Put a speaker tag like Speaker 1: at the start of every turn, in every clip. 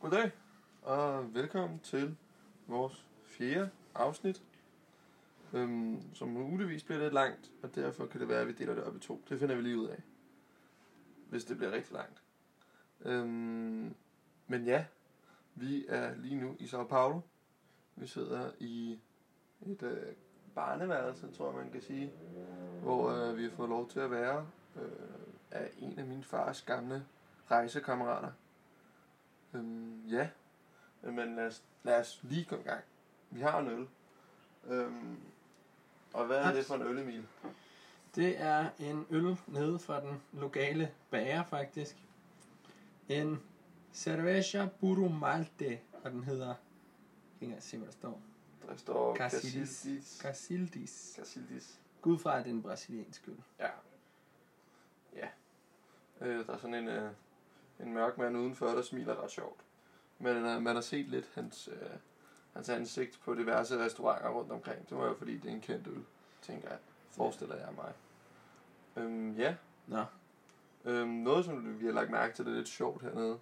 Speaker 1: Goddag, og velkommen til vores fjerde afsnit, øhm, som muligvis bliver lidt langt, og derfor kan det være, at vi deler det op i to. Det finder vi lige ud af, hvis det bliver rigtig langt. Øhm, men ja, vi er lige nu i Sao Paulo. Vi sidder i et øh, barneværelse, tror jeg man kan sige, hvor øh, vi har fået lov til at være øh, af en af min fars gamle rejsekammerater. Øhm, ja, men lad os, lad os lige gå i gang. Vi har en øl. Øhm, og hvad er det for en øl, Emil?
Speaker 2: Det er en øl nede fra den lokale bager, faktisk. En Cerveja Puro Malte, og den hedder... Jeg kan ikke engang se, hvad der står.
Speaker 1: Der står.
Speaker 2: Casildis.
Speaker 1: Casildis.
Speaker 2: Casildis. Gud fra, at det er en brasiliansk øl.
Speaker 1: Ja. Ja. Øh, der er sådan en, øh, en mørk mand udenfor, der smiler ret sjovt. Men øh, man har set lidt hans, øh, hans ansigt på diverse restauranter rundt omkring. Det var jo fordi, det er en kendt øl, tænker jeg. Forestiller jeg mig. Øhm, ja.
Speaker 2: Nå,
Speaker 1: Øhm, noget, som vi har lagt mærke til, det er lidt sjovt hernede,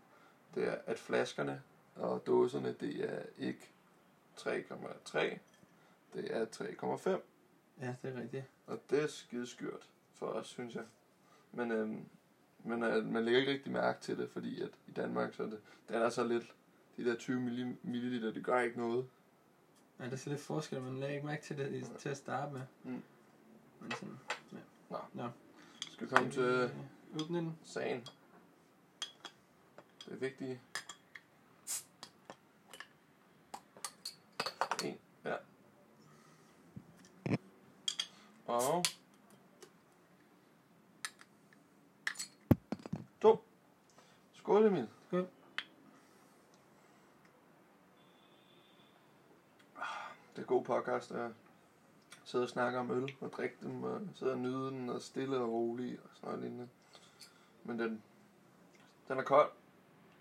Speaker 1: det er, at flaskerne og dåserne, det er ikke 3,3, det er 3,5.
Speaker 2: ja, det er rigtigt.
Speaker 1: Og det er skide skørt for os, synes jeg. Men, øhm, men øh, man lægger ikke rigtig mærke til det, fordi at i Danmark, så er det, den er så lidt, de der 20 milli- milliliter, det gør ikke noget.
Speaker 2: Ja, der er så lidt forskel, man lagde ikke mærke til det i- til at starte med.
Speaker 1: Mm.
Speaker 2: Men sådan, ja.
Speaker 1: Nå.
Speaker 2: Nå.
Speaker 1: Skal vi komme til
Speaker 2: Øh, Åbne den.
Speaker 1: sagen. Det er vigtigt. En, ja. Og... To. Skål, Emil.
Speaker 2: Skål.
Speaker 1: Det er god podcast, at sidde og snakke om øl og drikke dem, og sidde og nyde den, og stille og rolig og sådan noget lignende. Men den, den er kold,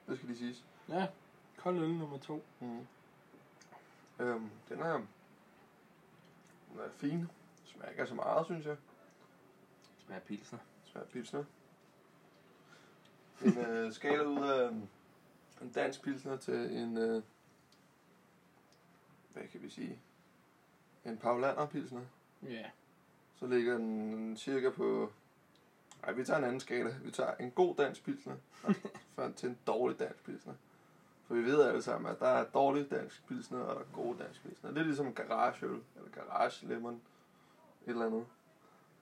Speaker 1: det skal lige siges.
Speaker 2: Ja, kold øl nummer to.
Speaker 1: Mm. Øhm, den er, den er fin. Smager ikke så meget, synes jeg.
Speaker 2: Smager pilsner.
Speaker 1: Smager pilsner. En øh, skala ud af en dansk pilsner til en, øh, hvad kan vi sige, en Paulaner pilsner.
Speaker 2: Ja.
Speaker 1: Så ligger den cirka på... Nej, vi tager en anden skala. Vi tager en god dansk pilsner for, til en dårlig dansk pilsner. For vi ved alle sammen, at der er dårlig dansk pilsner, og der er gode dansk pilsner. Det er ligesom garageøl, eller garage lemon, et eller andet.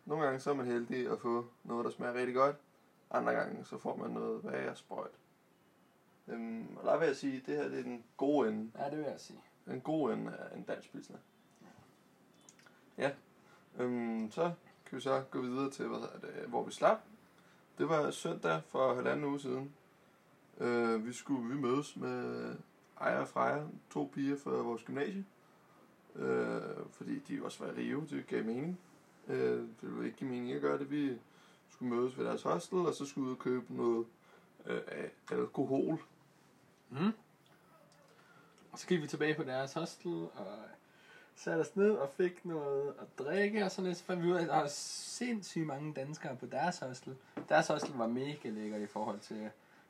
Speaker 1: Nogle gange så er man heldig at få noget, der smager rigtig godt. Andre gange så får man noget værre sprøjt. Øhm, og der vil jeg sige, at det her det er den gode ende.
Speaker 2: Ja, det vil jeg sige.
Speaker 1: En god ende af en dansk pilsner. Ja. Øhm, så kan vi så gå videre til, hvad det, hvor vi slap. Det var søndag for halvanden uge siden. Øh, vi skulle vi mødes med Ejre og Freja, to piger fra vores gymnasie. Øh, fordi de også var i Rio, det gav mening. Øh, det ville ikke give mening at gøre det. Vi skulle mødes ved deres hostel, og så skulle vi ud og købe noget øh, alkohol.
Speaker 2: Mm. Og så gik vi tilbage på deres hostel og satte os ned og fik noget at drikke, og sådan lidt, så fandt vi ud af, at der var sindssygt mange danskere på deres hostel. Deres hostel var mega lækkert i forhold til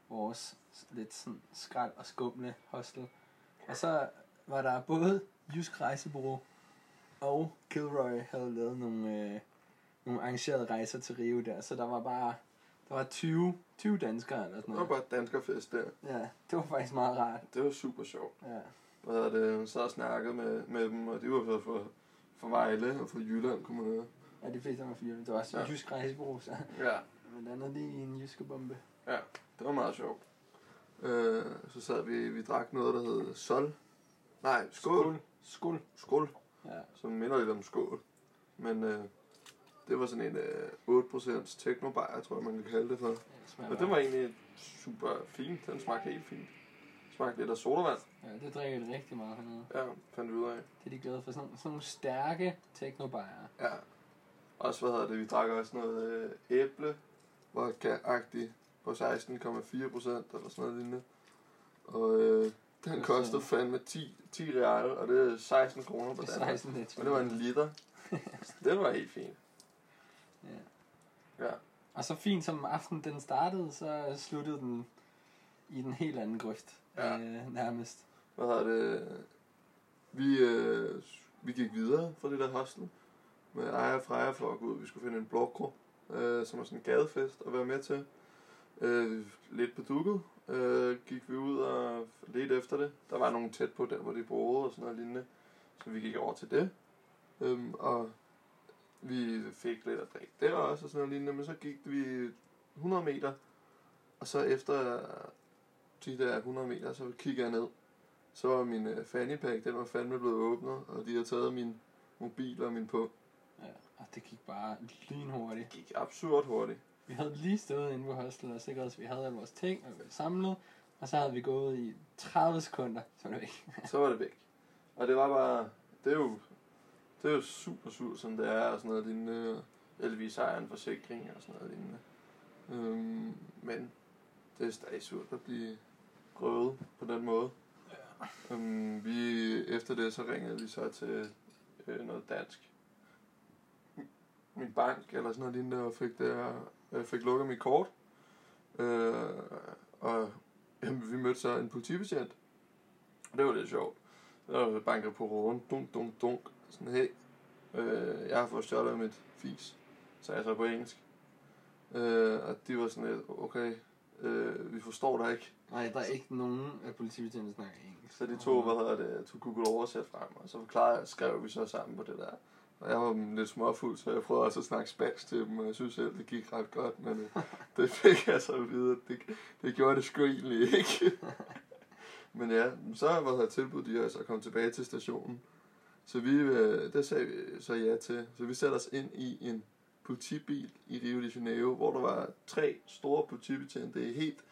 Speaker 2: vores lidt sådan skrald og skumle hostel. Og så var der både Jysk Rejsebureau og Kilroy havde lavet nogle, øh, nogle arrangerede rejser til Rio der, så der var bare der var 20, 20 danskere eller sådan
Speaker 1: Det var
Speaker 2: noget.
Speaker 1: bare danskerfest der.
Speaker 2: Ja, det var faktisk meget rart.
Speaker 1: Det var super sjovt.
Speaker 2: Ja.
Speaker 1: Hvad hedder det? Sad og snakkede med, med dem, og de var fra, fra, fra Vejle og fra Jylland, kunne man høre.
Speaker 2: Ja, de fleste var fire. Det var også
Speaker 1: Ja.
Speaker 2: jysk rejsebureau, så
Speaker 1: Ja,
Speaker 2: men andet lige en jyske bombe.
Speaker 1: ja. Det var meget sjovt. Øh, så sad vi, vi drak noget, der hed Sol. Nej, skål.
Speaker 2: Skål.
Speaker 1: Skål.
Speaker 2: Ja.
Speaker 1: Som minder lidt om skål. Men øh, det var sådan en øh, 8% teknobajer, tror jeg, man kan kalde det for.
Speaker 2: Det smager
Speaker 1: Og det var egentlig super fint. Den smagte helt fint. Smagte lidt af sodavand.
Speaker 2: Ja, det drikker de rigtig meget hernede.
Speaker 1: Ja, fandt vi ud af.
Speaker 2: Det er de glade for. Sådan, sådan nogle stærke teknobajer.
Speaker 1: Ja. Også, hvad hedder det, vi drak også noget øh, æble, vodka-agtigt, på 16,4 procent, eller sådan noget lignende. Og øh, den
Speaker 2: Det
Speaker 1: kostede fandme 10, 10 real, og det er 16 kroner på
Speaker 2: Det
Speaker 1: Danmark.
Speaker 2: 16 lidt.
Speaker 1: Og det var en liter. Det var helt fint.
Speaker 2: Ja.
Speaker 1: Ja.
Speaker 2: Og så fint som aftenen den startede, så sluttede den i den helt anden grøft,
Speaker 1: Ja.
Speaker 2: øh, nærmest.
Speaker 1: Hvad hedder det? Vi, øh, vi gik videre fra det der hostel med Aya og Freja for at gå ud. Vi skulle finde en blokgruppe, øh, som var sådan en gadefest at være med til. Øh, lidt på dukket. Øh, gik vi ud og ledte efter det. Der var nogen tæt på der, hvor de boede og sådan noget lignende. Så vi gik over til det. Øhm, og vi fik lidt at drikke der også og sådan noget lignende. Men så gik vi 100 meter. Og så efter de der 100 meter, så kiggede jeg ned. Så var min øh, fanny pack, den var fandme blevet åbnet, og de havde taget min mobil og min på.
Speaker 2: Ja, og det gik bare lynhurtigt.
Speaker 1: Det gik absurd hurtigt.
Speaker 2: Vi havde lige stået inde på hostel og sikret os, at vi havde alle vores ting og vi var samlet. Og så havde vi gået i 30 sekunder, så var det væk.
Speaker 1: Så var det væk. Og det var bare, det er jo, det er jo super surt, som det er, og sådan noget lignende. Heldigvis har en forsikring og sådan noget lignende. Øhm, men det er stadig surt at blive røvet på den måde. Øhm, vi, efter det, så ringede vi så til øh, noget dansk. Min bank eller sådan noget lignende, og fik, der, øh, fik lukket mit kort. Øh, og jamen, vi mødte så en politibetjent. Og det var lidt sjovt. Så banker på råden, dunk, dunk, dunk. Sådan, hey, øh, jeg har fået stjålet mit fis. Så jeg så på engelsk. Øh, og de var sådan lidt, okay, øh, vi forstår dig ikke.
Speaker 2: Nej, der er ikke nogen af politibetjentene, der snakker engelsk.
Speaker 1: Så de to, hvad hedder det, tog Google oversæt frem, og så forklarede, skrev vi så sammen på det der. Og jeg var lidt småfuld, så jeg prøvede også at snakke spansk til dem, og jeg synes selv, det gik ret godt, men øh, det fik jeg så at vide, det, det gjorde det sgu egentlig ikke. men ja, så var der tilbudt de at komme tilbage til stationen. Så vi, øh, det sagde vi så ja til. Så vi satte os ind i en politibil i Rio de Janeiro, hvor der var tre store politibetjente, det er helt,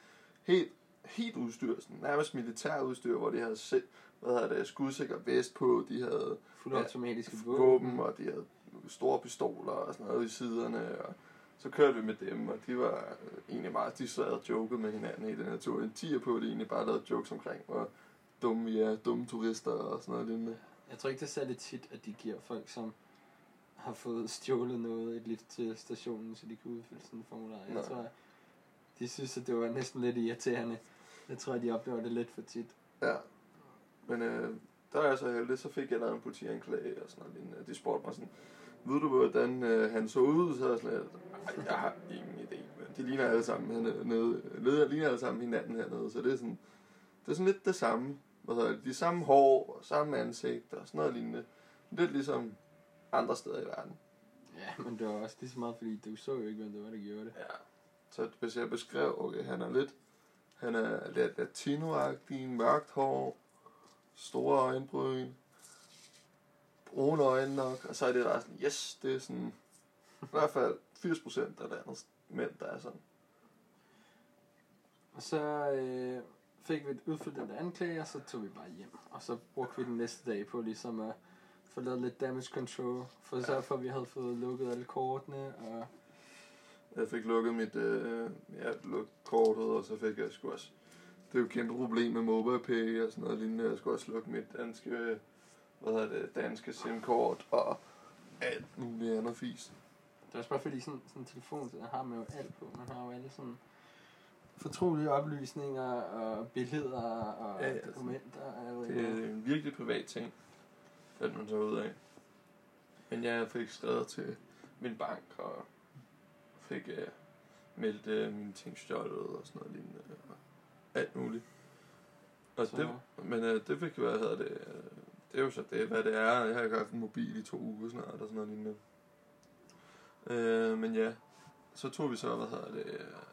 Speaker 1: helt, helt udstyr, sådan, nærmest militærudstyr, hvor de havde set, hvad hedder det, skudsikker vest på, de havde
Speaker 2: Fuldautomatiske
Speaker 1: ja,
Speaker 2: våben.
Speaker 1: og de havde store pistoler og sådan noget i siderne, og så kørte vi med dem, og de var øh, egentlig meget, de sad og jokede med hinanden i den her tur. En tiger på, de egentlig bare lavede jokes omkring, hvor dumme vi er, dumme turister og sådan noget lignende.
Speaker 2: Jeg tror ikke, det er særlig tit, at de giver folk, som har fået stjålet noget, et lift til stationen, så de kan udfylde sådan en formular. Jeg
Speaker 1: Nej.
Speaker 2: tror, de synes, at det var næsten lidt irriterende. Jeg tror, at de oplever det lidt for tit.
Speaker 1: Ja. Men øh, der er jeg så heldig, så fik jeg lavet en politianklage og sådan noget. De spurgte mig sådan, ved du, hvordan øh, han så ud? Så jeg sådan lidt, "Ej, jeg har ingen idé. Men de ligner alle sammen hernede, nede, ligner alle sammen hinanden hernede, så det er sådan, det er sådan lidt det samme. Hvad hedder det? De samme hår, og samme ansigt og sådan noget lignende. Lidt ligesom andre steder i verden.
Speaker 2: Ja, men det var også lige så meget, fordi du så jo ikke, hvem det var, der gjorde det.
Speaker 1: Ja. Så hvis jeg beskrev, okay, han er lidt, han er lidt latinoagtig, mørkt hår, store øjenbryn, brune øjne nok, og så er det der sådan, yes, det er sådan, i hvert fald 80% af landets mænd, der er sådan.
Speaker 2: Og så øh, fik vi et udfyldt den anklage, og så tog vi bare hjem. Og så brugte vi den næste dag på ligesom at få lavet lidt damage control, for sørge for, vi havde fået lukket alle kortene, og
Speaker 1: Jeg fik lukket mit, øh, ja, lukket kortet, og så fik jeg sgu også, det er jo et kæmpe problem med MobilePay og sådan noget lignende, jeg skulle også lukke mit danske, hvad hedder det, danske SIM-kort og alt muligt andet fis.
Speaker 2: Det er også bare fordi, sådan, sådan en telefon, der har man jo alt på. Man har jo alle sådan fortrolige oplysninger og billeder og
Speaker 1: Ja,
Speaker 2: ja,
Speaker 1: ja,
Speaker 2: dokumenter. Ved
Speaker 1: Det er en virkelig privat ting, fandt man så ud af. Men jeg fik skrevet til min bank og fik uh, meldt uh, mine ting stjålet og sådan noget lignende. Og alt muligt. Og
Speaker 2: Så-
Speaker 1: det, men uh, det fik, hvad hedder det, uh, det er jo så det, hvad det er. Jeg har ikke haft en mobil i to uger snart og sådan noget lignende. Uh, men ja, så tog vi så, hvad hedder det, uh,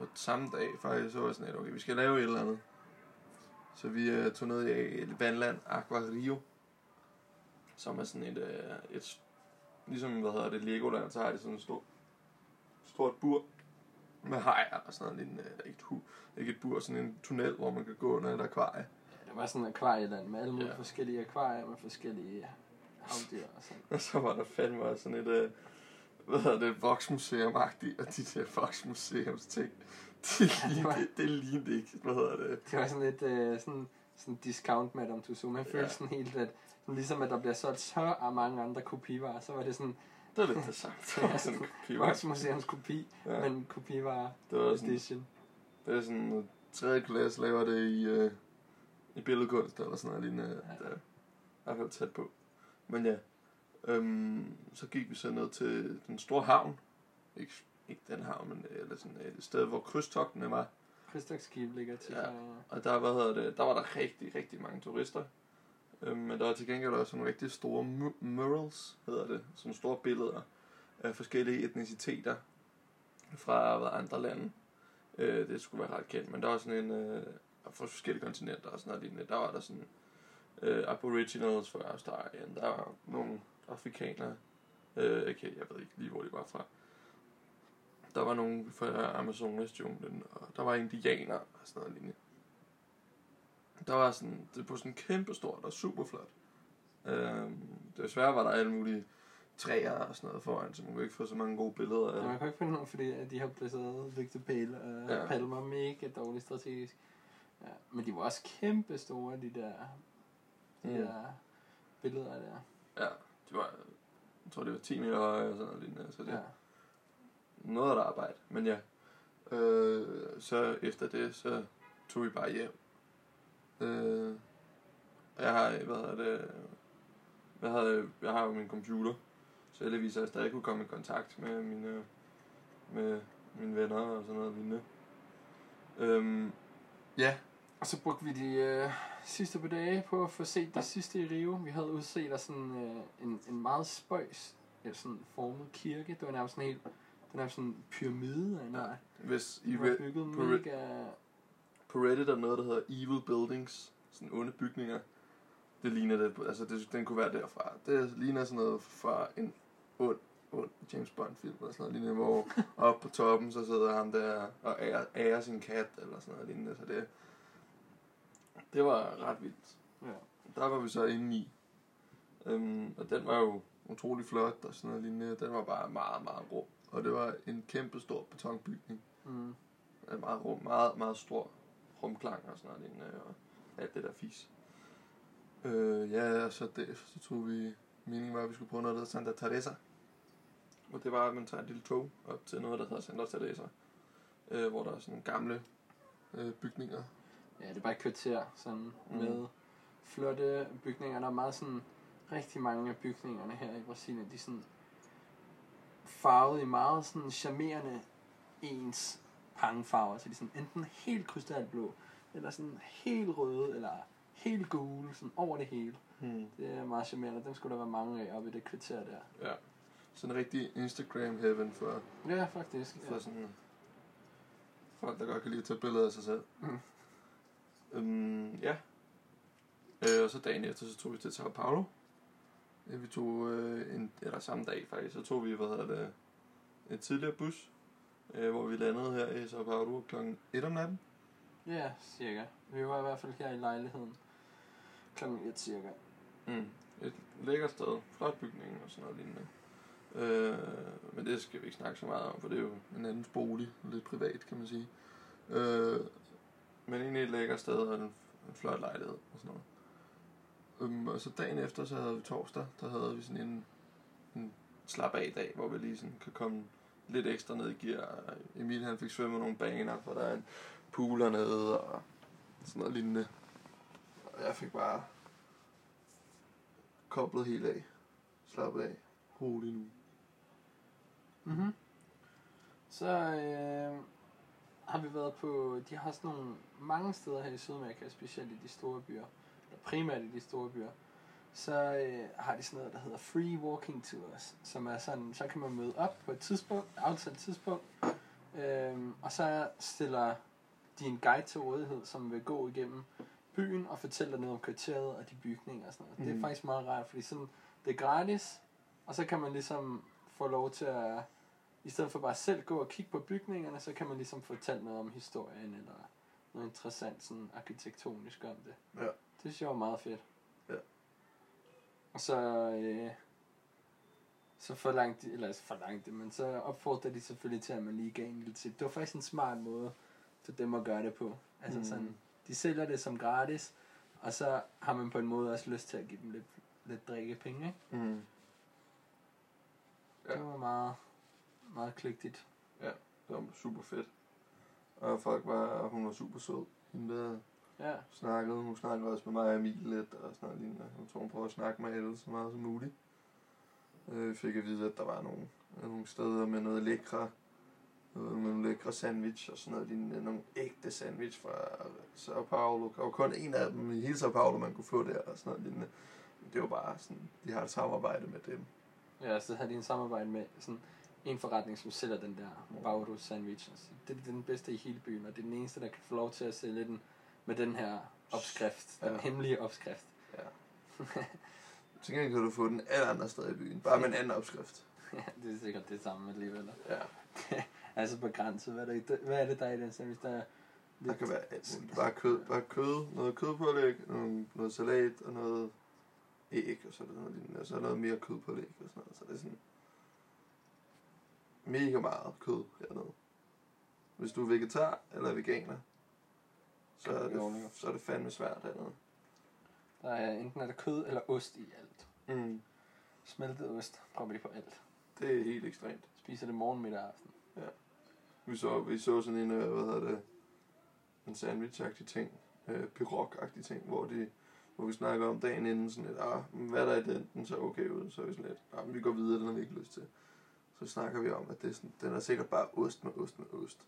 Speaker 1: og samme dag faktisk, så var jeg sådan lidt, okay, vi skal lave et eller andet. Så vi øh, tog ned i et vandland, Aqua Rio, som er sådan et, øh, et ligesom, hvad hedder det, Legoland, så har de sådan et stort, stort bur med hajer og sådan lignende, eller ikke, et hu, ikke et bur, sådan en tunnel, hvor man kan gå under et akvarie.
Speaker 2: Ja, det var sådan et akvarieland med alle mulige
Speaker 1: ja.
Speaker 2: forskellige akvarier med forskellige havdyr og sådan.
Speaker 1: Og så var der fandme også sådan et, øh, hvad hedder det, voksmuseum-agtigt, og de der voksmuseums ting, de
Speaker 2: Ja, det
Speaker 1: lignede,
Speaker 2: var-
Speaker 1: det, det lignede ikke, hvad hedder det,
Speaker 2: Det var sådan lidt øh, sådan, sådan discount Madame Tussauds. Man følte
Speaker 1: Ja.
Speaker 2: ja. sådan helt, at sådan ligesom at der bliver solgt så mange andre kopivarer, så var det sådan
Speaker 1: det var lidt det samme. Det var sådan en kopi,
Speaker 2: Voksmuseums kopi,
Speaker 1: ja.
Speaker 2: ja. men kopivarer
Speaker 1: det var sådan,
Speaker 2: edition.
Speaker 1: Det er sådan, 3. klasse laver det i, øh, i billedkunst eller sådan noget lignende.
Speaker 2: Ja.
Speaker 1: Ja. Det er i hvert fald tæt på. Men ja, øhm, så gik vi så ned til den store havn. Ikke, ikke den havn, men øh, eller sådan et sted, hvor krydstogtene var.
Speaker 2: Krydstogsskib ligger til.
Speaker 1: Ja.
Speaker 2: Ja.
Speaker 1: Og der, hvad hedder det, der var der rigtig, rigtig mange turister. Øhm, men der var til gengæld også nogle rigtig store mu- murals, hedder det. Sådan store billeder af forskellige etniciteter fra hvad, andre lande. Øh, det skulle være ret kendt, men der var sådan en... Øh, fra forskellige kontinenter og sådan noget lignende. Der var der sådan øh, aboriginals fra Australien. Der var nogle afrikanere. Øh, okay, jeg ved ikke lige, hvor de var fra. Der var nogle fra Amazonas junglen, og der var indianer og sådan noget lignende. Der var sådan, det var sådan kæmpe stort og super flot. Øhm, desværre var der alle mulige træer og sådan noget foran, så man kunne ikke få så mange gode billeder af
Speaker 2: Ja, man
Speaker 1: det.
Speaker 2: kan ikke finde nogen, fordi at de har placeret Pale og
Speaker 1: Ja.
Speaker 2: ja. Palmer mega dårligt strategisk. Ja, men de var også kæmpe store, de der, de
Speaker 1: Mm.
Speaker 2: der billeder der.
Speaker 1: Ja, de var, jeg tror det var 10 meter høje og sådan noget lignende, så det
Speaker 2: Ja.
Speaker 1: noget af arbejde. Men ja, øh, så efter det, så tog vi bare hjem. Øh, jeg har, hvad hedder det, jeg, havde, jeg har jo min computer, så heldigvis har jeg stadig kunne komme i kontakt med mine, med mine venner og sådan noget lignende. Øhm, ja,
Speaker 2: Og så brugte vi de øh, sidste par dage på at få set det sidste i Rio. Vi havde udset af sådan øh, en, en meget spøjs øh, sådan formet kirke. Det var nærmest sådan helt, var nærmest sådan en pyramide af en
Speaker 1: Ja. hvis I re-
Speaker 2: bygget
Speaker 1: på
Speaker 2: mega...
Speaker 1: på Reddit er noget, der hedder Evil Buildings, sådan onde bygninger. Det ligner det, altså det, den kunne være derfra. Det ligner sådan noget fra en ond, ond James Bond film, eller sådan noget lignende, hvor oppe på toppen, så sidder han der og ærer, ærer sin kat, eller sådan noget lignende, så det, det var ret vildt.
Speaker 2: Ja.
Speaker 1: Der var vi så inde i, øhm, og den var jo utrolig flot, og sådan noget lignende, den var bare meget, meget rum, og det var en kæmpe stor betonbygning.
Speaker 2: Mm.
Speaker 1: Meget, rum, meget, meget stor rumklang og sådan noget lignende, og alt det der fis. Øh, ja, så derefter så tog vi, meningen var, at vi skulle prøve noget, der hedder Santa Teresa. Og det var, at man tager et lille tog op til noget, der hedder Santa Teresa. Øh, hvor der er sådan nogle gamle øh, bygninger.
Speaker 2: Ja, det er bare et kvarter sådan
Speaker 1: Mm.
Speaker 2: med flotte bygninger. Der er meget sådan, rigtig mange af bygningerne her i Brasilien, de er sådan farvet i meget sådan charmerende ens pangfarver. Så de er sådan enten helt krystalblå, eller sådan helt røde, eller helt gule, sådan over det hele.
Speaker 1: Hmm.
Speaker 2: Det er meget charmerende. Dem skulle der være mange af oppe i det kvarter der.
Speaker 1: Ja. Sådan en rigtig Instagram heaven for,
Speaker 2: Ja, faktisk.
Speaker 1: for
Speaker 2: Ja.
Speaker 1: sådan folk, der godt kan lide at tage billeder af sig selv.
Speaker 2: Mm.
Speaker 1: Øhm, ja. Øh, og så dagen efter, så tog vi til Sao Paulo. Ja, vi tog øh, en, eller samme dag faktisk, så tog vi, hvad hedder det, en tidligere bus, øh, hvor vi landede her i Sao Paulo klokken 1 om natten.
Speaker 2: ja, cirka. Vi var i hvert fald her i lejligheden klokken 1 cirka.
Speaker 1: Mm. Et lækkert sted, flot bygning og sådan noget lignende. Øh, men det skal vi ikke snakke så meget om, for det er jo en andens bolig, lidt privat kan man sige. Øh, men egentlig et lækkert sted og en, en flot lejlighed og sådan noget. Um, og så dagen efter, så havde vi torsdag, der havde vi sådan en, en slap af dag, hvor vi lige sådan kan komme lidt ekstra ned i gear. Emil han fik svømmet nogle baner, for der er en pool hernede og sådan noget lignende. Og jeg fik bare koblet helt af. Slappet af. Rolig nu.
Speaker 2: Mhm. Så øh, har vi været på, de har sådan nogle mange steder her i Sydamerika, specielt i de store byer, eller primært i de store byer, så øh, har de sådan noget, der hedder free walking tours, som er sådan, så kan man møde op på et tidspunkt, aftalt tidspunkt, øh, og så stiller de en guide til rådighed, som vil gå igennem byen og fortælle dig noget om kvarteret og de bygninger og sådan noget. Mm. Det er
Speaker 1: Mhm.
Speaker 2: faktisk meget rart, fordi sådan, det er gratis, og så kan man ligesom få lov til at, i stedet for bare selv gå og kigge på bygningerne, så kan man ligesom fortælle noget om historien, eller noget interessant sådan arkitektonisk om det.
Speaker 1: Ja.
Speaker 2: Det synes jeg var meget fedt.
Speaker 1: Ja.
Speaker 2: Og så, øh, så forlangt de, eller forlangt det, men så opfordrer de selvfølgelig til, at man lige gav en lille tip. Det var faktisk en smart måde for dem at gøre det på. Altså
Speaker 1: mm.
Speaker 2: sådan, de sælger det som gratis, og så har man på en måde også lyst til at give dem lidt, lidt drikkepenge, ikke?
Speaker 1: Mm. Ja.
Speaker 2: Det var meget, meget kligtigt.
Speaker 1: Det var super fedt. Og folk var, og hun var super sød. Hende der
Speaker 2: Ja.
Speaker 1: snakkede, hun snakkede også med mig og Emil lidt, og sådan noget lignende. Hun tror, hun prøver at snakke med alle så meget som muligt. Øh, fik at vide, at der var nogle, nogle steder med noget lækre, noget med nogle lækre sandwich og sådan noget lignende. Nogle ægte sandwich fra Sao Paulo. Var kun en af dem i hele Sao Paulo, man kunne få der og sådan noget lignende. Det var bare sådan, de har et samarbejde med dem.
Speaker 2: Ja, så havde de en samarbejde med sådan en forretning, som sælger den der Bauro sandwich. Altså, det er den bedste i hele byen, og det er den eneste, der kan få lov til at sælge den med den her opskrift. Den
Speaker 1: Ja.
Speaker 2: hemmelige opskrift.
Speaker 1: Til gengæld kan du få den alle andre steder i byen, bare med en anden opskrift.
Speaker 2: ja, det er sikkert det samme alligevel.
Speaker 1: Ja,
Speaker 2: Altså begrænset. Hvad er, der den- hvad er det, der er i den sandwich? Der er
Speaker 1: der kan være alt. Bare kød, bare kød, noget kødpålæg, noget, noget salat og noget æg, og så er der noget og så er der noget mere kødpålæg og sådan noget. Så det er sådan mega meget kød hernede. Hvis du er vegetar eller veganer, så er det, så er det fandme svært hernede.
Speaker 2: Der er enten er der kød eller ost i alt.
Speaker 1: Mm.
Speaker 2: Smeltet ost propper de på alt.
Speaker 1: Det er helt ekstremt.
Speaker 2: Spiser det morgen, middag og aften.
Speaker 1: Vi så, vi så sådan en, øh, hvad hedder det, en sandwich-agtig ting, øh, pirog-agtig ting, hvor, de, hvor vi snakker om dagen inden sådan lidt, ah, hvad er der i den, den så okay ud, så er vi sådan lidt, ah, vi går videre, den har vi ikke lyst til. Så snakker vi om, at det er sådan, den er sikkert bare ost med ost med ost.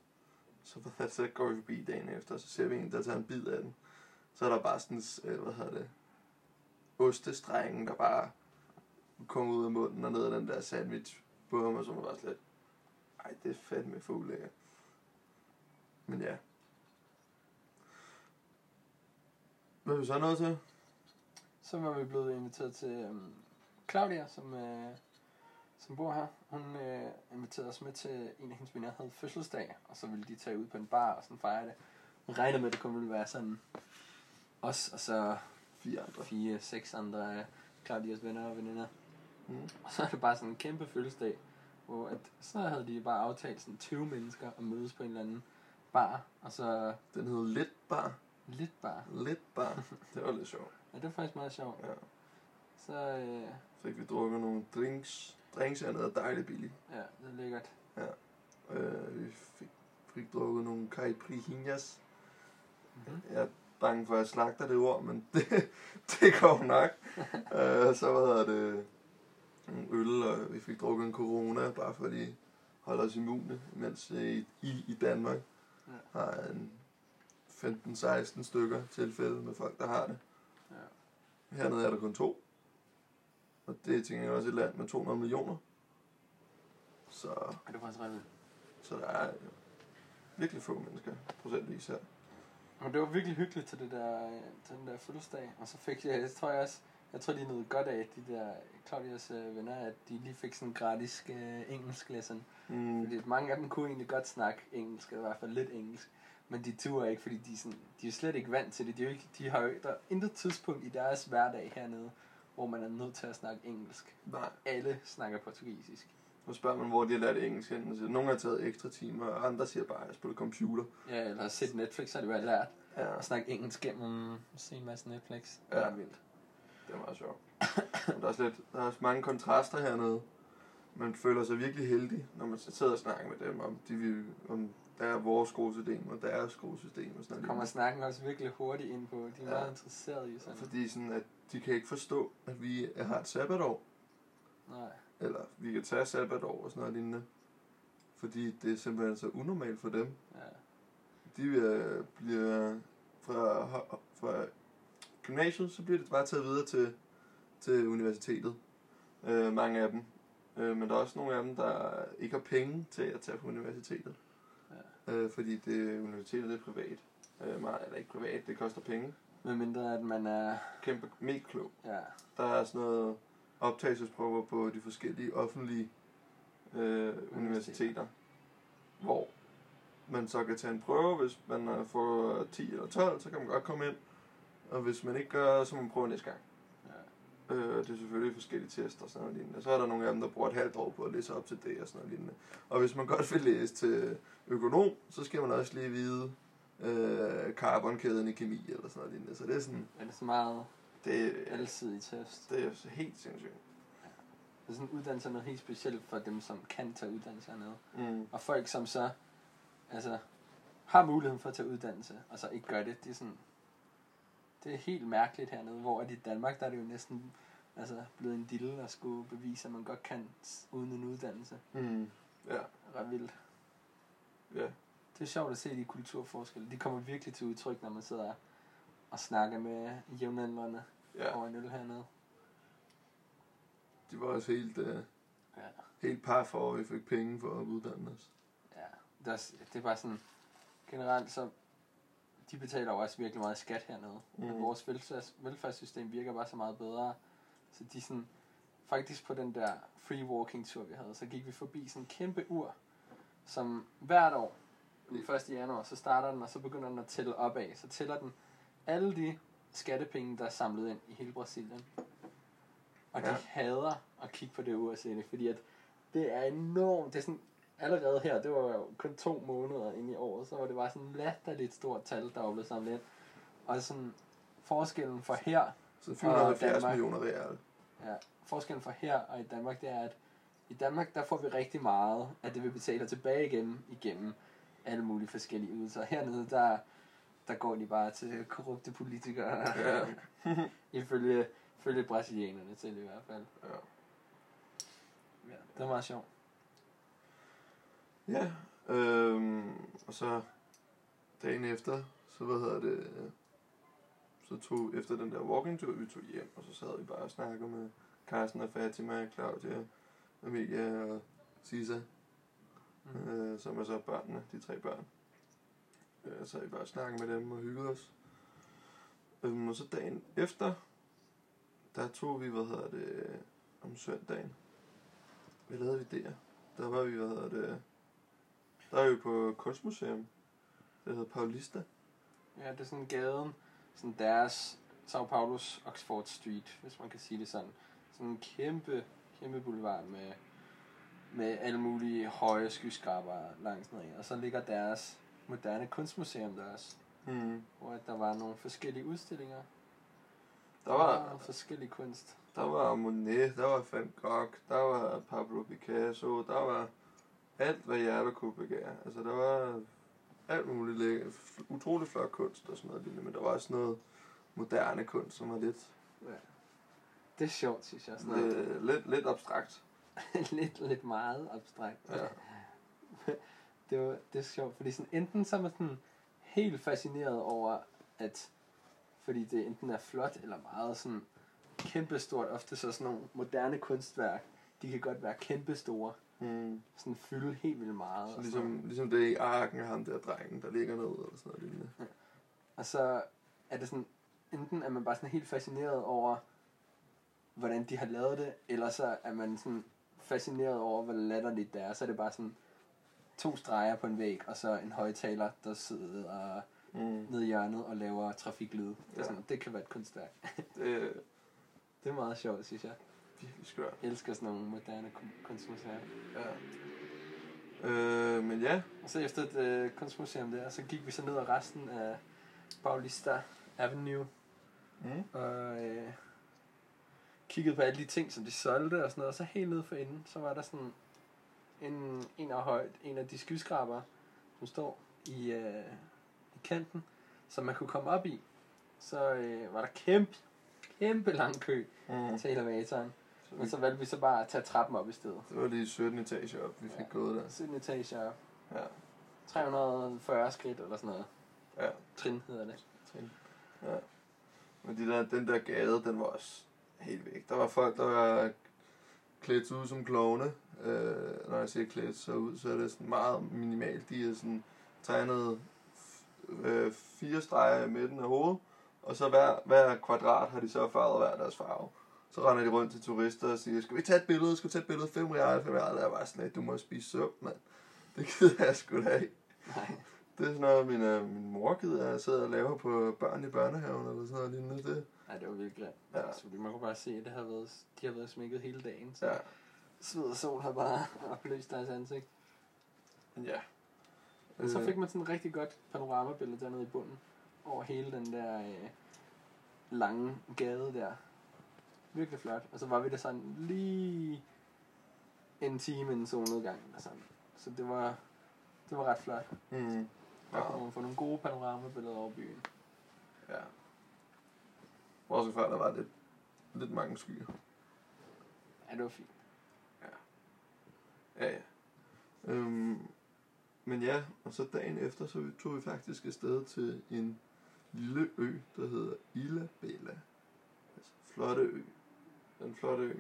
Speaker 1: Så, hvad, det, så går vi forbi dagen efter, og så ser vi en, der tager en bid af den. Så er der bare sådan, øh, hvad hedder det, ostestrengen, der bare kommer ud af munden og ned af den der sandwich på ham, og så var bare slet, ej, det er fandme for ulækkert. Men ja. Hvad er vi så nået til?
Speaker 2: Så var vi blevet inviteret til øhm, Claudia, som, øh, som bor her. Hun øh, inviterede os med til en af hendes venner, havde fødselsdag, og så ville de tage ud på en bar og sådan fejre det. Hun regnede med, at det kunne ville være sådan os, og så
Speaker 1: Fire andre.
Speaker 2: fire, seks andre af Claudias venner og veninder.
Speaker 1: Mm.
Speaker 2: Og så er det bare sådan en kæmpe fødselsdag, hvor at, så havde de bare aftalt sådan 20 mennesker at mødes på en eller anden bar, og så
Speaker 1: Den hed Lidt Bar.
Speaker 2: lidt bar.
Speaker 1: Lidt Bar. Det var lidt sjovt.
Speaker 2: Ja, det var faktisk meget sjovt.
Speaker 1: Ja.
Speaker 2: Så øh,
Speaker 1: Fik vi drukket nogle drinks. Drinks er noget dejligt billigt.
Speaker 2: ja, det er lækkert.
Speaker 1: Øh, vi fik, fik drukket nogle caipirinhas.
Speaker 2: Mm-hmm.
Speaker 1: Jeg er bange for, at jeg slagter det ord, men det, det går nok. øh, så hvad hedder det? Nogle øl, og vi fik drukket en corona, bare for at de holder os immune, mens øh, I i Danmark
Speaker 2: Ja.
Speaker 1: har en 15-16 stykker tilfælde med folk, der har det.
Speaker 2: Ja.
Speaker 1: Hernede er der kun to. Og det er til gengæld også et land med 200 millioner. Så,
Speaker 2: det var faktisk ret vildt.
Speaker 1: så der er virkelig få mennesker, procentvis her.
Speaker 2: Men det var virkelig hyggeligt til, det der, øh, til den der fødselsdag. Og så fik jeg, jeg tror jeg også, jeg tror de nød godt af, de der Claudias øh, venner, at de lige fik sådan en gratis øh, engelsk lesson.
Speaker 1: Mm.
Speaker 2: Fordi mange af dem kunne egentlig godt snakke engelsk, eller i hvert fald lidt engelsk. Men de turer ikke, fordi de er, sådan, de er slet ikke vant til det. De, er jo ikke, de har jo, der er intet tidspunkt i deres hverdag hernede, hvor man er nødt til at snakke engelsk.
Speaker 1: Nej.
Speaker 2: Alle snakker portugisisk.
Speaker 1: Nu spørger man, hvor de har lært engelsk hen. Så Nogle har taget ekstra timer, og andre siger bare, at jeg spiller computer.
Speaker 2: Ja, eller har set Netflix, så har de jo lært
Speaker 1: Ja,
Speaker 2: at snakke engelsk gennem se en masse Netflix. Det
Speaker 1: Ja.
Speaker 2: er ret vildt.
Speaker 1: det er meget sjovt. Men der er, også lidt, der er også mange kontraster hernede. Man føler sig virkelig heldig, når man sidder og snakker med dem om, de vil, om der er vores skolesystem og deres skolesystem og sådan
Speaker 2: Så kommer snakken også virkelig hurtigt ind på. De er
Speaker 1: Ja.
Speaker 2: meget interesserede i sådan.
Speaker 1: Fordi sådan, at de kan ikke forstå, at vi har et sabbatår.
Speaker 2: Nej.
Speaker 1: Eller vi kan tage sabbatår og sådan noget lignende. Fordi det er simpelthen så unormalt for dem.
Speaker 2: Ja.
Speaker 1: De bliver fra, fra gymnasiet, så bliver det bare taget videre til, til universitetet. Øh, mange af dem. Øh, men der er også nogle af dem, der ikke har penge til at tage på universitetet.
Speaker 2: Ja.
Speaker 1: Øh, fordi det, universitetet er privat. Øh, meget, eller ikke privat, det koster penge.
Speaker 2: Med mindre at man er...
Speaker 1: Kæmpe, mega klog.
Speaker 2: Ja.
Speaker 1: Der er sådan noget optagelsesprøver på de forskellige offentlige øh, universiteter, hvor man så kan tage en prøve, hvis man øh, får 10 eller 12, så kan man godt komme ind. Og hvis man ikke gør, så må man prøve næste gang. Øh, det er selvfølgelig forskellige tester og sådan noget lignende. Så er der nogle af dem, der bruger et halvt år på at læse op til det og sådan noget lignende. Og hvis man godt vil læse til økonom, så skal man også lige vide øh, carbonkæden i kemi eller sådan noget lignende. Så det er sådan,
Speaker 2: Er det så meget
Speaker 1: det,
Speaker 2: alsidig test?
Speaker 1: det er helt sindssygt.
Speaker 2: Det er sådan uddannelse er noget helt specielt for dem, som kan tage uddannelse hernede.
Speaker 1: Mm.
Speaker 2: Og folk som så, altså, har muligheden for at tage uddannelse, og så ikke gør det. Det er sådan, det er helt mærkeligt hernede, hvor at i Danmark, der er det jo næsten altså, blevet en dille at skulle bevise, at man godt kan uden en uddannelse.
Speaker 1: Mm. Ja,
Speaker 2: Ret vildt.
Speaker 1: ja.
Speaker 2: Det er sjovt at se de kulturforskelle. De kommer virkelig til udtryk, når man sidder og snakker med jævnaldrende
Speaker 1: ja.
Speaker 2: over en øl hernede.
Speaker 1: De var også helt, uh,
Speaker 2: Ja.
Speaker 1: helt par for, at vi fik penge for at uddanne os.
Speaker 2: Ja, det er, også- det er bare sådan, generelt så, de betaler jo også virkelig meget skat hernede. Mm. Men vores velfærds, velfærdssystem virker bare så meget bedre. Så de sådan, faktisk på den der free walking tur vi havde, så gik vi forbi sådan en kæmpe ur, som hvert år, den 1. januar, så starter den, og så begynder den at tælle opad. Så tæller den alle de skattepenge, der er samlet ind i hele Brasilien. Og de
Speaker 1: Ja.
Speaker 2: hader at kigge på det ur og se det, fordi at det er enormt. Det er sådan, allerede her, det var jo kun to måneder inde i året, så var det bare sådan et latterligt stort tal, der var blevet samlet ind. Og sådan, forskellen for her,
Speaker 1: Så 470
Speaker 2: Danmark.
Speaker 1: millioner real.
Speaker 2: ja, forskellen for her og i Danmark, det er, at i Danmark, der får vi rigtig meget, at det vi betaler tilbage igen, igennem alle mulige forskellige ydelser. Hernede, der, der går de bare til korrupte politikere,
Speaker 1: Ja.
Speaker 2: ifølge, ifølge brasilianerne til i hvert fald.
Speaker 1: Ja.
Speaker 2: Ja, det var meget sjovt.
Speaker 1: Ja, øhm, og så dagen efter, så hvad hedder det, så tog efter den der walking tur, vi tog hjem, og så sad vi bare og snakkede med Carsten og Fatima, Claudia, Amelia og Sisa,
Speaker 2: Mm.
Speaker 1: øh, som er så børnene, de tre børn. Øh, så vi bare og snakkede med dem og hyggede os. Øhm, og så dagen efter, der tog vi, hvad hedder det, om søndagen. Hvad lavede vi der? Der var vi, hvad hedder det, der er vi på kunstmuseum. Det hedder Paulista.
Speaker 2: Ja, det er sådan gaden, sådan deres Sao Paulos Oxford Street, hvis man kan sige det sådan. Sådan en kæmpe, kæmpe boulevard med, med alle mulige høje skyskraber langs ned. Og så ligger deres moderne kunstmuseum der også,
Speaker 1: Mm.
Speaker 2: hvor der var nogle forskellige udstillinger.
Speaker 1: Der var,
Speaker 2: forskellige kunst.
Speaker 1: der var Monet, der var Van Gogh, der var Pablo Picasso, der var alt, hvad hjertet kunne begære. Altså, der var alt muligt læ- f- utrolig flot kunst og sådan noget lignende, men der var også noget moderne kunst, som var lidt,
Speaker 2: Ja. Det er sjovt, synes jeg. Sådan noget.
Speaker 1: lidt, lidt, lidt abstrakt.
Speaker 2: lidt, lidt meget abstrakt.
Speaker 1: Ja.
Speaker 2: det, var, det er sjovt, fordi sådan, enten så er man sådan helt fascineret over, at fordi det enten er flot eller meget sådan kæmpestort, ofte så sådan nogle moderne kunstværk, de kan godt være kæmpestore,
Speaker 1: Mm.
Speaker 2: sådan fylde helt vildt meget.
Speaker 1: Så ligesom,
Speaker 2: sådan.
Speaker 1: ligesom det i arken af ham der drengen, der ligger ned eller sådan noget lignende.
Speaker 2: og så er det sådan, enten er man bare sådan helt fascineret over, hvordan de har lavet det, eller så er man sådan fascineret over, hvor latterligt det er. Så er det bare sådan to streger på en væg, og så en højtaler, der sidder
Speaker 1: Mm.
Speaker 2: nede i hjørnet og laver trafiklyde. Det, er
Speaker 1: Ja.
Speaker 2: sådan, det kan være et kunstværk.
Speaker 1: Det er
Speaker 2: Det er meget sjovt, synes jeg.
Speaker 1: Virkelig skørt.
Speaker 2: Jeg elsker sådan nogle moderne kun- kunstmuseer.
Speaker 1: Ja. Øh, men ja,
Speaker 2: Og så efter et øh, kunstmuseum der, så gik vi så ned ad resten af Paulista Avenue,
Speaker 1: mm.
Speaker 2: og øh, kiggede på alle de ting, som de solgte og sådan noget. Og så helt nede for enden, så var der sådan en, en af højt, en af de skyskraber, som står i, øh, i kanten, som man kunne komme op i. Så øh, var der kæmpe, kæmpe lang kø
Speaker 1: Mm.
Speaker 2: til elevatoren.
Speaker 1: Vi,
Speaker 2: så valgte vi så bare at tage trappen op i stedet.
Speaker 1: det var lige 17 etager op, vi fik
Speaker 2: Ja.
Speaker 1: gået der.
Speaker 2: 17 etager op.
Speaker 1: Ja,
Speaker 2: 340 skridt eller sådan noget.
Speaker 1: ja.
Speaker 2: Trin hedder det.
Speaker 1: ja. Men de der, den der gade, den var også helt væk. Der var folk, der var klædt ud som klovne. Øh, når jeg siger klædt så ud, så er det sådan meget minimalt. De er sådan tegnet øh, fire streger i midten af hovedet, og så hver, hver kvadrat har de så farvet hver deres farve. Så render de rundt til turister og siger, skal vi tage et billede, skal vi tage et billede, 5 real, 5 real, jeg var sådan lidt, du må spise sup, mand. Det gider jeg sgu da ikke.
Speaker 2: Nej.
Speaker 1: Det er sådan noget, min, øh, min mor gider at sidde og lave på børn i børnehaven, eller sådan noget lignende. Det,
Speaker 2: Nej, det var virkelig.
Speaker 1: Ja.
Speaker 2: Ja. Så man kunne bare se, at det har været, de har været smækket hele dagen. Så
Speaker 1: ja,
Speaker 2: sved og sol har bare opløst deres ansigt.
Speaker 1: ja.
Speaker 2: Men så
Speaker 1: Øh,
Speaker 2: fik man sådan et rigtig godt panoramabillede dernede i bunden. Over hele den der øh, lange gade der. Virkelig flot. Og så var vi der sådan lige en time inden solnedgangen. Og sådan. Så det var, det var ret flot.
Speaker 1: Mm.
Speaker 2: Der
Speaker 1: Ja.
Speaker 2: kunne man få nogle gode panoramabilleder over byen.
Speaker 1: Ja. Også før der var lidt, lidt mange skyer.
Speaker 2: Ja, det var fint.
Speaker 1: Ja, ja. Øhm, men ja, og så dagen efter, så tog vi faktisk afsted til en lille ø, der hedder Ila Bela. Altså flotte ø. Den flotte ø.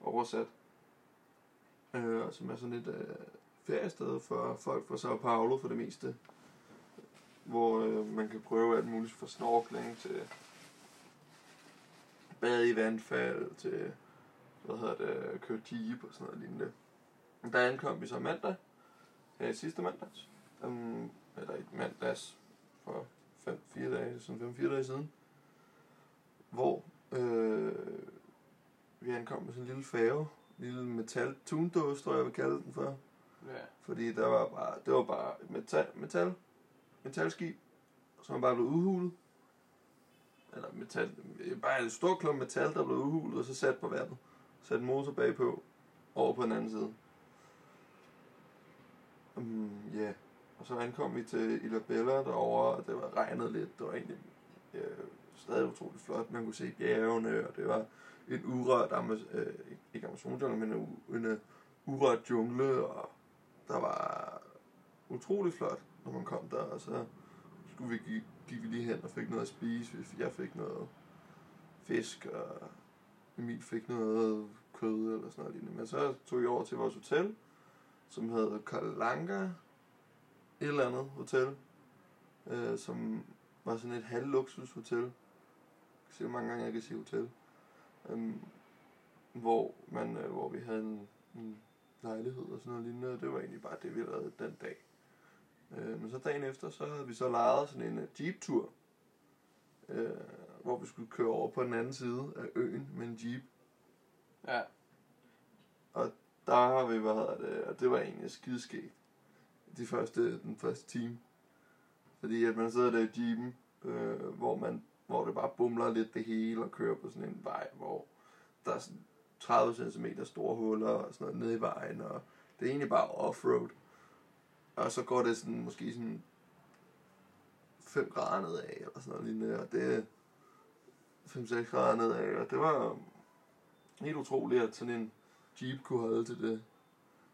Speaker 1: Oversat. Øh, som er sådan et øh, feriested for folk fra Sao Paulo for det meste. Hvor øh, man kan prøve alt muligt fra snorkling til bade i vandfald til hvad hedder det, øh, køre jeep og sådan noget lignende. Der ankom vi så mandag, her i sidste mandags, um, eller i mandags for 5-4 dage, sådan 5-4 dage siden, hvor øh, vi ankom med sådan en lille færge, en lille metal tundås, tror jeg, jeg vil kalde den for.
Speaker 2: Ja.
Speaker 1: Fordi der var bare, det var bare et metal, metal, metalskib, som bare blev udhulet. Eller metal, bare en stor klump metal, der blev udhulet, og så sat på vandet. Sat en motor bagpå, over på den anden side. Um, ja, yeah. og så ankom vi til Ilabella derovre, og det var regnet lidt. Det var egentlig øh, stadig utroligt flot. Man kunne se bjergene, og det var en urørt, Amaz- øh, ikke Amazon-jungle, men en, en øh, urørt jungle, og der var utrolig flot, når man kom der, og så skulle vi, gik, vi lige hen og fik noget at spise. Vi- Jeg fik noget fisk, og Emil fik noget kød eller sådan noget lignende. Men så tog jeg over til vores hotel, som hed Kalanga, et eller andet hotel, øh, som var sådan et halvluksushotel. Jeg kan se, hvor mange gange jeg kan sige hotel. Um, hvor, man, øh, hvor vi havde en, en lejlighed og sådan noget lignende, og det var egentlig bare det, vi lavede den dag. Øh, men så dagen efter, så havde vi så lejet sådan en øh, jeep-tur, øh, hvor vi skulle køre over på den anden side af øen med en jeep.
Speaker 2: Ja.
Speaker 1: Der har vi, hedder det, og det var egentlig skideskægt. De første, den første time. Fordi at man sidder der i jeepen, øh, hvor, man, hvor det bare bumler lidt det hele og kører på sådan en vej, hvor der er sådan 30 cm store huller og sådan noget nede i vejen, og det er egentlig bare offroad. Og så går det sådan, måske sådan 5 grader nedad, eller sådan noget lignende, og det 5-6 grader nedad, og det var helt utroligt, at sådan en Jeep kunne holde til det.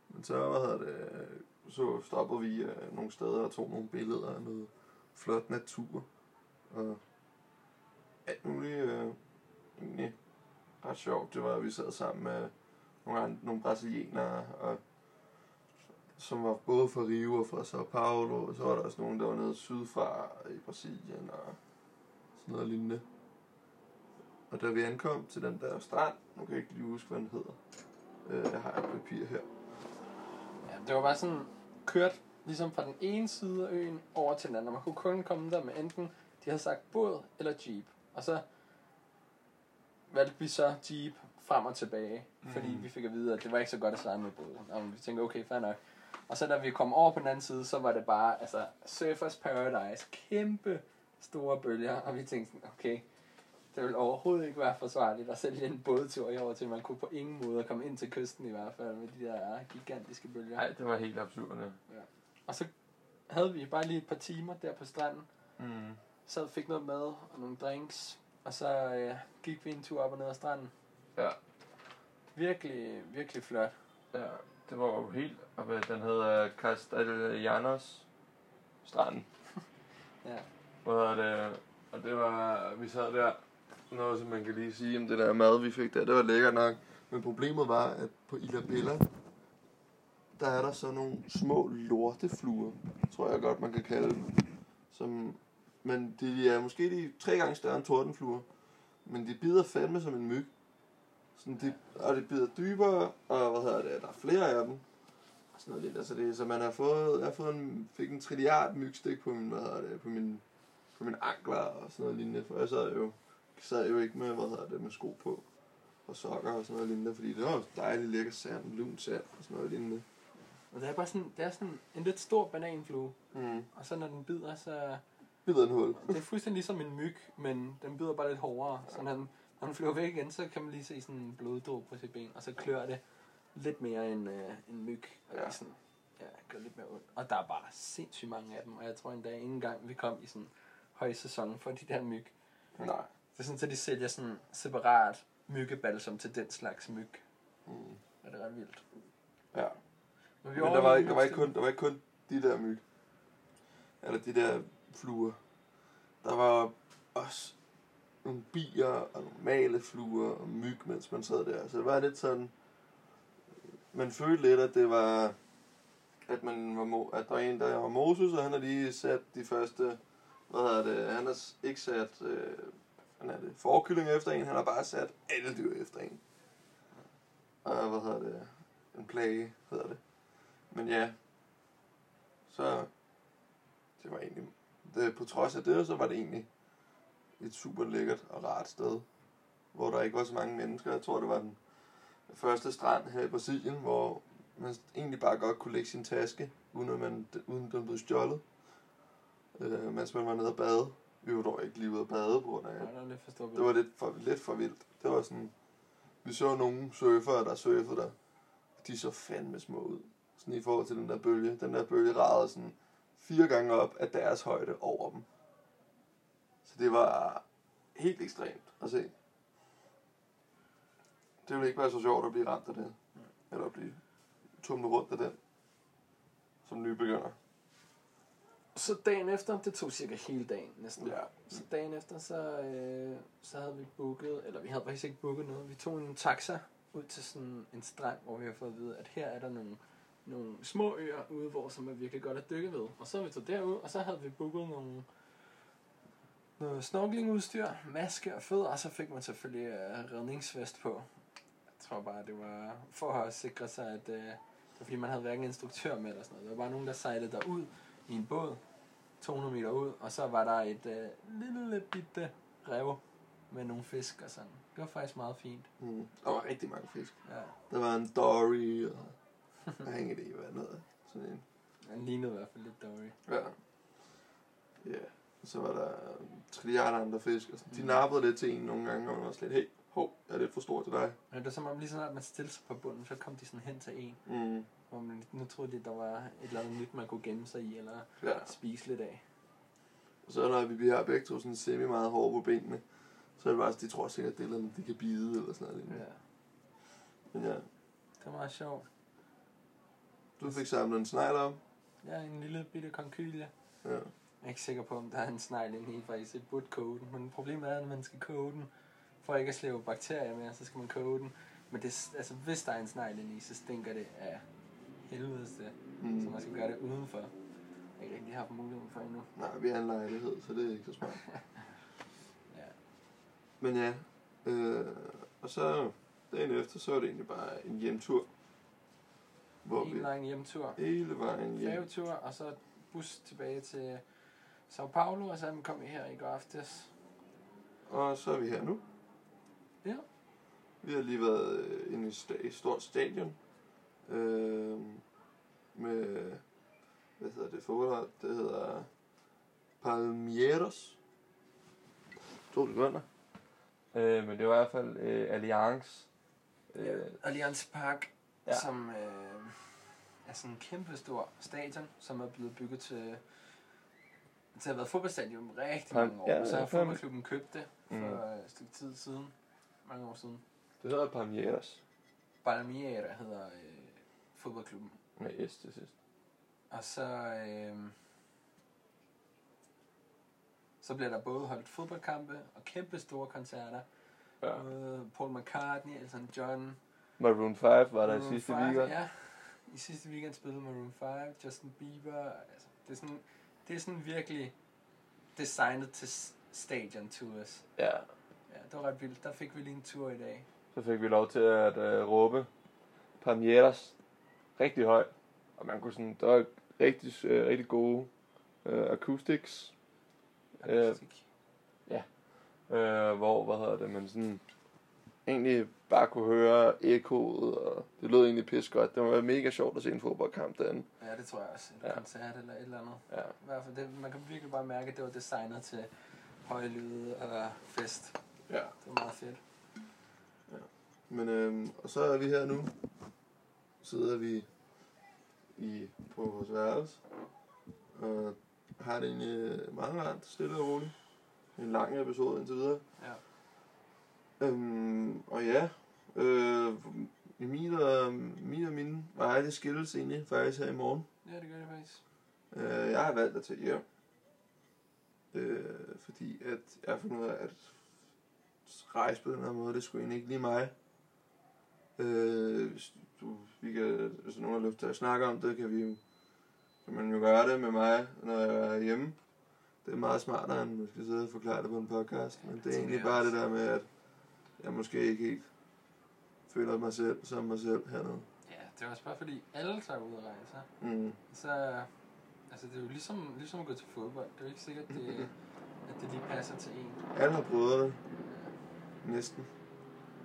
Speaker 1: Men så, hvad hedder det, så stoppede vi øh, nogle steder og tog nogle billeder af noget flot natur. Og alt muligt, øh, egentlig ret sjovt. Det var, at vi sad sammen med nogle, andre, nogle brasilianere, og, som var både fra Rio og fra Sao Paulo, og så var der også nogen, der var nede sydfra i Brasilien og sådan noget lignende. Og da vi ankom til den der strand, nu kan jeg ikke lige huske, hvad den hedder. Øh, jeg har et papir her.
Speaker 2: ja. Det var bare sådan kørt ligesom fra den ene side af øen over til den anden. Og Man kunne kun komme der med enten, de havde sagt båd eller jeep. Og så valgte vi så jeep frem og tilbage. Mm. Fordi
Speaker 1: Mhm.
Speaker 2: vi fik at vide, at det var ikke så godt at sejle med båd. Og vi tænkte, okay, fair nok. Og så da vi kom over på den anden side, så var det bare, altså, Surfers Paradise. Kæmpe store bølger. Og vi tænkte sådan, okay, det vil overhovedet ikke være forsvarligt at sælge en bådtur i over til. Man kunne på ingen måde komme ind til kysten i hvert fald med de der gigantiske bølger.
Speaker 1: Nej, det var helt absurd. Ja.
Speaker 2: Og så havde vi bare lige et par timer der på stranden.
Speaker 1: Mm.
Speaker 2: Sad og fik noget mad og nogle drinks. Og så øh, gik vi en tur op og ned ad stranden.
Speaker 1: Ja.
Speaker 2: Virkelig, virkelig flot.
Speaker 1: ja, det var jo helt... Hvad, den hedder Castellanos stranden.
Speaker 2: Ja.
Speaker 1: Hedder det? Og det var... Vi sad der... Noget, som man kan lige sige om det der mad, vi fik der. Det var lækkert nok. Men problemet var, at på Ilabella, der er der så nogle små lortefluer, tror jeg godt, man kan kalde dem. Som, men de er måske de tre gange større end tordenfluer. Men de bider fandme som en myg. Sådan de, og de bider dybere, og hvad hedder det, der er flere af dem. Sådan noget lidt, altså det, så man har fået, jeg har fået en, fik en trilliard mygstik på min, hvad hedder det, på min, på mine ankler og sådan noget lignende, for jeg sad jo, sad jo ikke med, hvad hedder det, med sko på og sokker og sådan noget lignende, fordi det var jo dejligt lækker sand, lun sand og sådan noget lignende.
Speaker 2: Og det er bare sådan, det er sådan en lidt stor bananflue.
Speaker 1: Mm.
Speaker 2: Og så når den bider, så...
Speaker 1: Bider en hul.
Speaker 2: Det er fuldstændig ligesom en myg, men den bider bare lidt hårdere. Så når den, når den flyver væk igen, så kan man lige se sådan en bloddråb på sit ben. Og så klør det lidt mere end øh, en myg. Og
Speaker 1: Ja.
Speaker 2: er sådan, Ja, gør lidt mere ondt. Og der er bare sindssygt mange af dem, og jeg tror endda ikke engang, vi kom i sådan høj sæson for de der myg.
Speaker 1: Nej.
Speaker 2: Det er sådan, at de sælger sådan separat myggebalsam til den slags myg.
Speaker 1: Mm.
Speaker 2: Og det er ret vildt.
Speaker 1: Ja.
Speaker 2: Men,
Speaker 1: Men der var, der, var ikke kun, der var ikke kun de der myg. Eller de der fluer. Der var også nogle bier og normale fluer og myg, mens man sad der. Så det var lidt sådan... Man følte lidt, at det var... At, man var, mo- at der var en, der var Moses, og han har lige sat de første... Hvad hedder det? Han har ikke sat... Øh, han er det forkylling efter en, han har bare sat alle dyr efter en. Og hvad hedder det? En plage, hedder det. Men ja, så det var egentlig, det, på trods af det, så var det egentlig et super lækkert og rart sted, hvor der ikke var så mange mennesker. Jeg tror, det var den første strand her i Brasilien, hvor man egentlig bare godt kunne lægge sin taske, uden at man, uden den blev stjålet, øh, mens man var nede og bade. Vi var dog ikke lige ude at bade, på grund af,
Speaker 2: Ja, det var lidt for
Speaker 1: det var lidt for, lidt for vildt. Det var sådan, vi så nogle surfere, der surfede der. De så fandme små ud. Sådan i forhold til den der bølge. Den der bølge ragede sådan fire gange op af deres højde over dem. Så det var helt ekstremt at se. Det ville ikke være så sjovt at blive ramt af det. Eller at blive tumlet rundt af den. Som nybegynder.
Speaker 2: Så dagen efter, det tog cirka hele dagen næsten.
Speaker 1: Ja.
Speaker 2: Så dagen efter, så, øh, så havde vi booket, eller vi havde faktisk ikke booket noget. Vi tog en taxa ud til sådan en strand, hvor vi har fået at vide, at her er der nogle, nogle små øer ude, hvor som er virkelig godt at dykke ved. Og så vi tog derud, og så havde vi booket nogle noget snorkelingudstyr, maske og fødder, og så fik man selvfølgelig øh, redningsvest på. Jeg tror bare, det var for at sikre sig, at øh, det var fordi man havde hverken instruktør med eller sådan noget. Der var bare nogen, der sejlede derud i en båd, 200 meter ud, og så var der et øh, lille bitte rev med nogle fisk og sådan. Det var faktisk meget fint.
Speaker 1: Mm. Der var rigtig mange fisk.
Speaker 2: Ja,
Speaker 1: Der var en dory, og jeg har ingen idé, hvad noget er. Sådan en.
Speaker 2: den lignede i hvert fald lidt dårligt.
Speaker 1: Ja. Ja. Og så var der trilliarder andre fisk. Og sådan. De
Speaker 2: Mm.
Speaker 1: nappede lidt til en nogle gange, og man var lidt, hey, hov, jeg er lidt for stor til dig.
Speaker 2: Men det var som om lige sådan, at man stillede sig på bunden, så kom de sådan hen til en.
Speaker 1: Mm.
Speaker 2: Hvor man, nu troede de, der var et eller andet nyt, man kunne gemme sig i, eller
Speaker 1: Ja.
Speaker 2: spise lidt af.
Speaker 1: Og så når vi bliver begge to sådan semi meget hårde på benene, så er det bare, de tror sikkert, det er noget, de kan bide eller sådan noget.
Speaker 2: Ja.
Speaker 1: Men ja,
Speaker 2: det var meget sjovt.
Speaker 1: Du fik samlet en snegl op.
Speaker 2: Ja, en lille bitte konkylie.
Speaker 1: Ja.
Speaker 2: Jeg er ikke sikker på, om der er en snegl inde i, faktisk. Det burde koge den. Men problemet er, at man skal koge den, for ikke at slæve bakterier med, så skal man koge den. Men det, altså, hvis der er en snegl inde i, så stinker det af helvedes det.
Speaker 1: Mm.
Speaker 2: Så man skal gøre det udenfor. Jeg har ikke rigtig haft muligheden for endnu.
Speaker 1: Nej, vi har en lejlighed, så det er ikke så smart.
Speaker 2: Ja.
Speaker 1: Men ja, øh, og så dagen efter, så var det egentlig bare en hjemtur. Hvor
Speaker 2: En
Speaker 1: vi
Speaker 2: lang hjemtur.
Speaker 1: hele vejen hjem.
Speaker 2: Færgetur, og så bus tilbage til Sao Paulo, og så kom vi her i går aftes.
Speaker 1: Og så er vi her nu.
Speaker 2: Ja.
Speaker 1: Vi har lige været øh, inde i sta- et stort stadion. Øh, med, hvad hedder det fodboldhold? Det hedder Palmeiras. To sekunder. Øh, men det var i hvert fald øh, Allianz.
Speaker 2: Ja. Allianz Park,
Speaker 1: Ja.
Speaker 2: som øh, er sådan en kæmpe stor stadion, som er blevet bygget til, til at have været fodboldstadion i rigtig mange år.
Speaker 1: ja,
Speaker 2: så har fodboldklubben købt det for
Speaker 1: Mm.
Speaker 2: et stykke tid siden. Mange år siden.
Speaker 1: Det hedder Palmeiras.
Speaker 2: Palmeiras hedder øh, fodboldklubben.
Speaker 1: Med S til sidst.
Speaker 2: Og så, øh, så bliver der både holdt fodboldkampe og kæmpe store koncerter.
Speaker 1: Ja.
Speaker 2: Paul McCartney, Elton John.
Speaker 1: Maroon 5 var der i
Speaker 2: Maroon
Speaker 1: sidste
Speaker 2: 5,
Speaker 1: weekend.
Speaker 2: Ja, i sidste weekend spillede Maroon 5, Justin Bieber. Altså, det, er sådan, det er sådan virkelig designet til stadion tours.
Speaker 1: Ja.
Speaker 2: Ja, det var ret vildt. Der fik vi lige en tur i dag.
Speaker 1: Så fik vi lov til at øh, råbe Palmeiras rigtig højt. Og man kunne sådan, der var rigtig, øh, rigtig gode øh, acoustics. Øh,
Speaker 2: Akustik.
Speaker 1: Øh, hvor, hvad hedder det, man sådan egentlig bare kunne høre ekkoet, og det lød egentlig pis godt. Det var mega sjovt at se en fodboldkamp derinde.
Speaker 2: Ja, det tror jeg også. En
Speaker 1: Ja.
Speaker 2: ja. koncert eller et eller andet.
Speaker 1: Ja.
Speaker 2: I hvert fald, det, man kan virkelig bare mærke, at det var designet til høje lyde og fest.
Speaker 1: ja.
Speaker 2: Det var meget fedt.
Speaker 1: Men øhm, og så er vi her nu. Sidder vi i, på vores værelse. Og har det egentlig meget rart, stille og roligt. En lang episode indtil videre.
Speaker 2: Ja.
Speaker 1: Øhm, og ja, øh, Emil og, min og mine veje, det skilles egentlig faktisk her i morgen.
Speaker 2: Ja, det gør det faktisk.
Speaker 1: Øh, jeg har valgt at tage hjem. Øh, fordi at jeg har fundet ud af, at rejse på den her måde, det skulle egentlig ikke lige mig. Øh, hvis, du, vi kan, hvis der er nogen, der har lyst til at snakke om det, kan vi jo, kan man jo gøre det med mig, når jeg er hjemme. Det er meget smartere, end man skal sidde og forklare det på en podcast. Men det er egentlig bare det der med, at jeg måske ikke helt føler mig selv som mig selv hernede.
Speaker 2: Ja, det er også bare fordi, alle tager ud og rejser.
Speaker 1: Mm.
Speaker 2: Så, altså det er jo ligesom, ligesom at gå til fodbold. Det er jo ikke sikkert, det, at det lige passer til en.
Speaker 1: Alle har prøvet det. Næsten.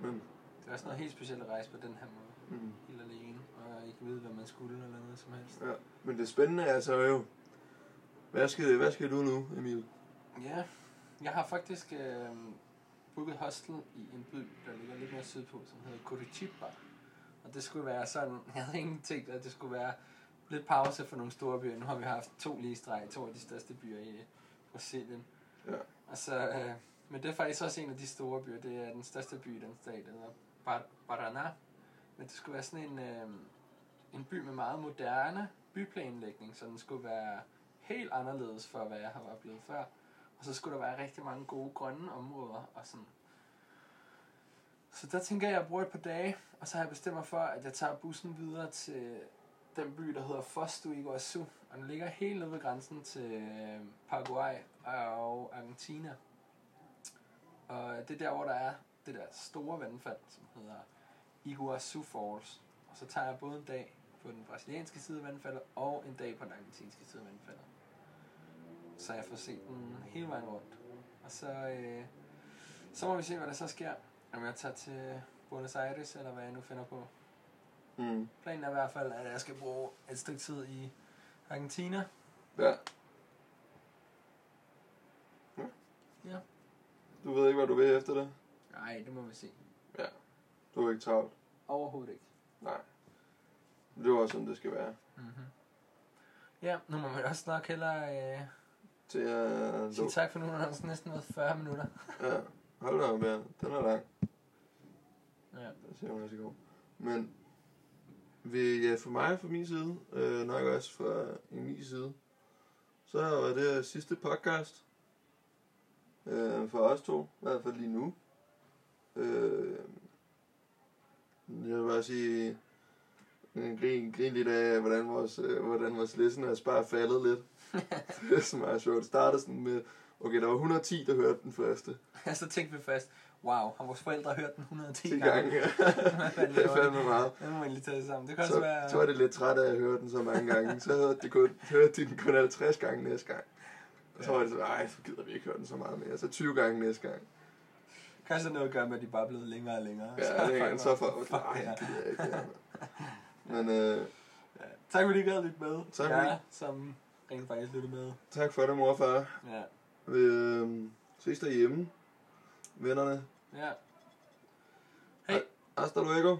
Speaker 1: Men,
Speaker 2: Det er også noget helt specielt at rejse på den her måde.
Speaker 1: mm.
Speaker 2: Helt alene, og ikke vide, hvad man skulle eller noget som helst.
Speaker 1: Ja, men det spændende er så jo, hvad skal, hvad skal du nu, Emil?
Speaker 2: Ja, jeg har faktisk øh, booket hostel i en by, der ligger lidt mere sydpå, som hedder Curitiba. Og det skulle være sådan, jeg havde egentlig tænkt, at det skulle være lidt pause for nogle store byer. Nu har vi haft to lige streg, to af de største byer i Brasilien.
Speaker 1: Ja.
Speaker 2: Og så, øh, men det er faktisk også en af de store byer. Det er den største by i den stat, den hedder Bar- Paraná. Men det skulle være sådan en, øh, en by med meget moderne byplanlægning, så den skulle være helt anderledes for, hvad jeg har oplevet før. Og så skulle der være rigtig mange gode grønne områder og sådan. Så der tænker jeg, at jeg bruger et par dage, og så har jeg bestemt mig for, at jeg tager bussen videre til den by, der hedder Foz do Guazú, Og den ligger helt nede ved grænsen til øh, Paraguay og Argentina. Og det er der, hvor der er det der store vandfald, som hedder Iguazu Falls. Og så tager jeg både en dag på den brasilianske side af vandfaldet, og en dag på den argentinske side af vandfaldet. Så jeg får set den hele vejen rundt. Og så, øh, så må vi se, hvad der så sker. Om jeg tager til Buenos Aires, eller hvad jeg nu finder på.
Speaker 1: Mm.
Speaker 2: Planen er i hvert fald, at jeg skal bruge et stykke tid i Argentina.
Speaker 1: Ja. Ja.
Speaker 2: Ja.
Speaker 1: Du ved ikke, hvad du vil efter det?
Speaker 2: Nej, det må vi se.
Speaker 1: Du er ikke travlt?
Speaker 2: Overhovedet ikke.
Speaker 1: Nej. Det var sådan, det skal være.
Speaker 2: Mm-hmm. Ja, nu må man også nok hellere øh,
Speaker 1: Til at...
Speaker 2: sige tak for nu, når det er næsten været 40 minutter.
Speaker 1: Ja. Hold da op, ja. Den er lang.
Speaker 2: Ja.
Speaker 1: Det ser hun også i går. Men ved, ja, for mig fra min side, øh, nok også fra min side, så var det sidste podcast øh, for os to, i hvert fald lige nu. Øh, jeg vil bare sige, øh, grin, grin lidt af, hvordan vores, øh, hvordan vores listeners bare er faldet lidt. Det er så meget sjovt. Det startede sådan med, okay, der var 110, der hørte den første.
Speaker 2: så tænkte vi først, wow, har vores forældre hørt den 110
Speaker 1: 10
Speaker 2: gange?
Speaker 1: gange.
Speaker 2: Fanden
Speaker 1: det er fandme meget.
Speaker 2: Det må man lige tage sammen. Det kan også
Speaker 1: Så,
Speaker 2: være...
Speaker 1: så var det lidt træt af at høre den så mange gange. Så hørte de, kun, hørte de den kun 50 gange næste gang. Og så var det så, ej, så gider vi ikke høre den så meget mere. Så 20 gange næste gang.
Speaker 2: Kanskje noget at gøre med, at de bare er blevet længere og længere.
Speaker 1: Ja, er
Speaker 2: fuck,
Speaker 1: så for,
Speaker 2: fuck
Speaker 1: ej,
Speaker 2: det
Speaker 1: gider jeg ikke. mand. Men øh,
Speaker 2: Ja. Tak fordi I gad lidt med.
Speaker 1: Tak
Speaker 2: ja,
Speaker 1: fordi-
Speaker 2: som rent faktisk lyttede med.
Speaker 1: tak for det, mor og far.
Speaker 2: Ja.
Speaker 1: Vi øh, ses derhjemme. Vennerne.
Speaker 2: Ja. Hej.
Speaker 1: Hasta luego.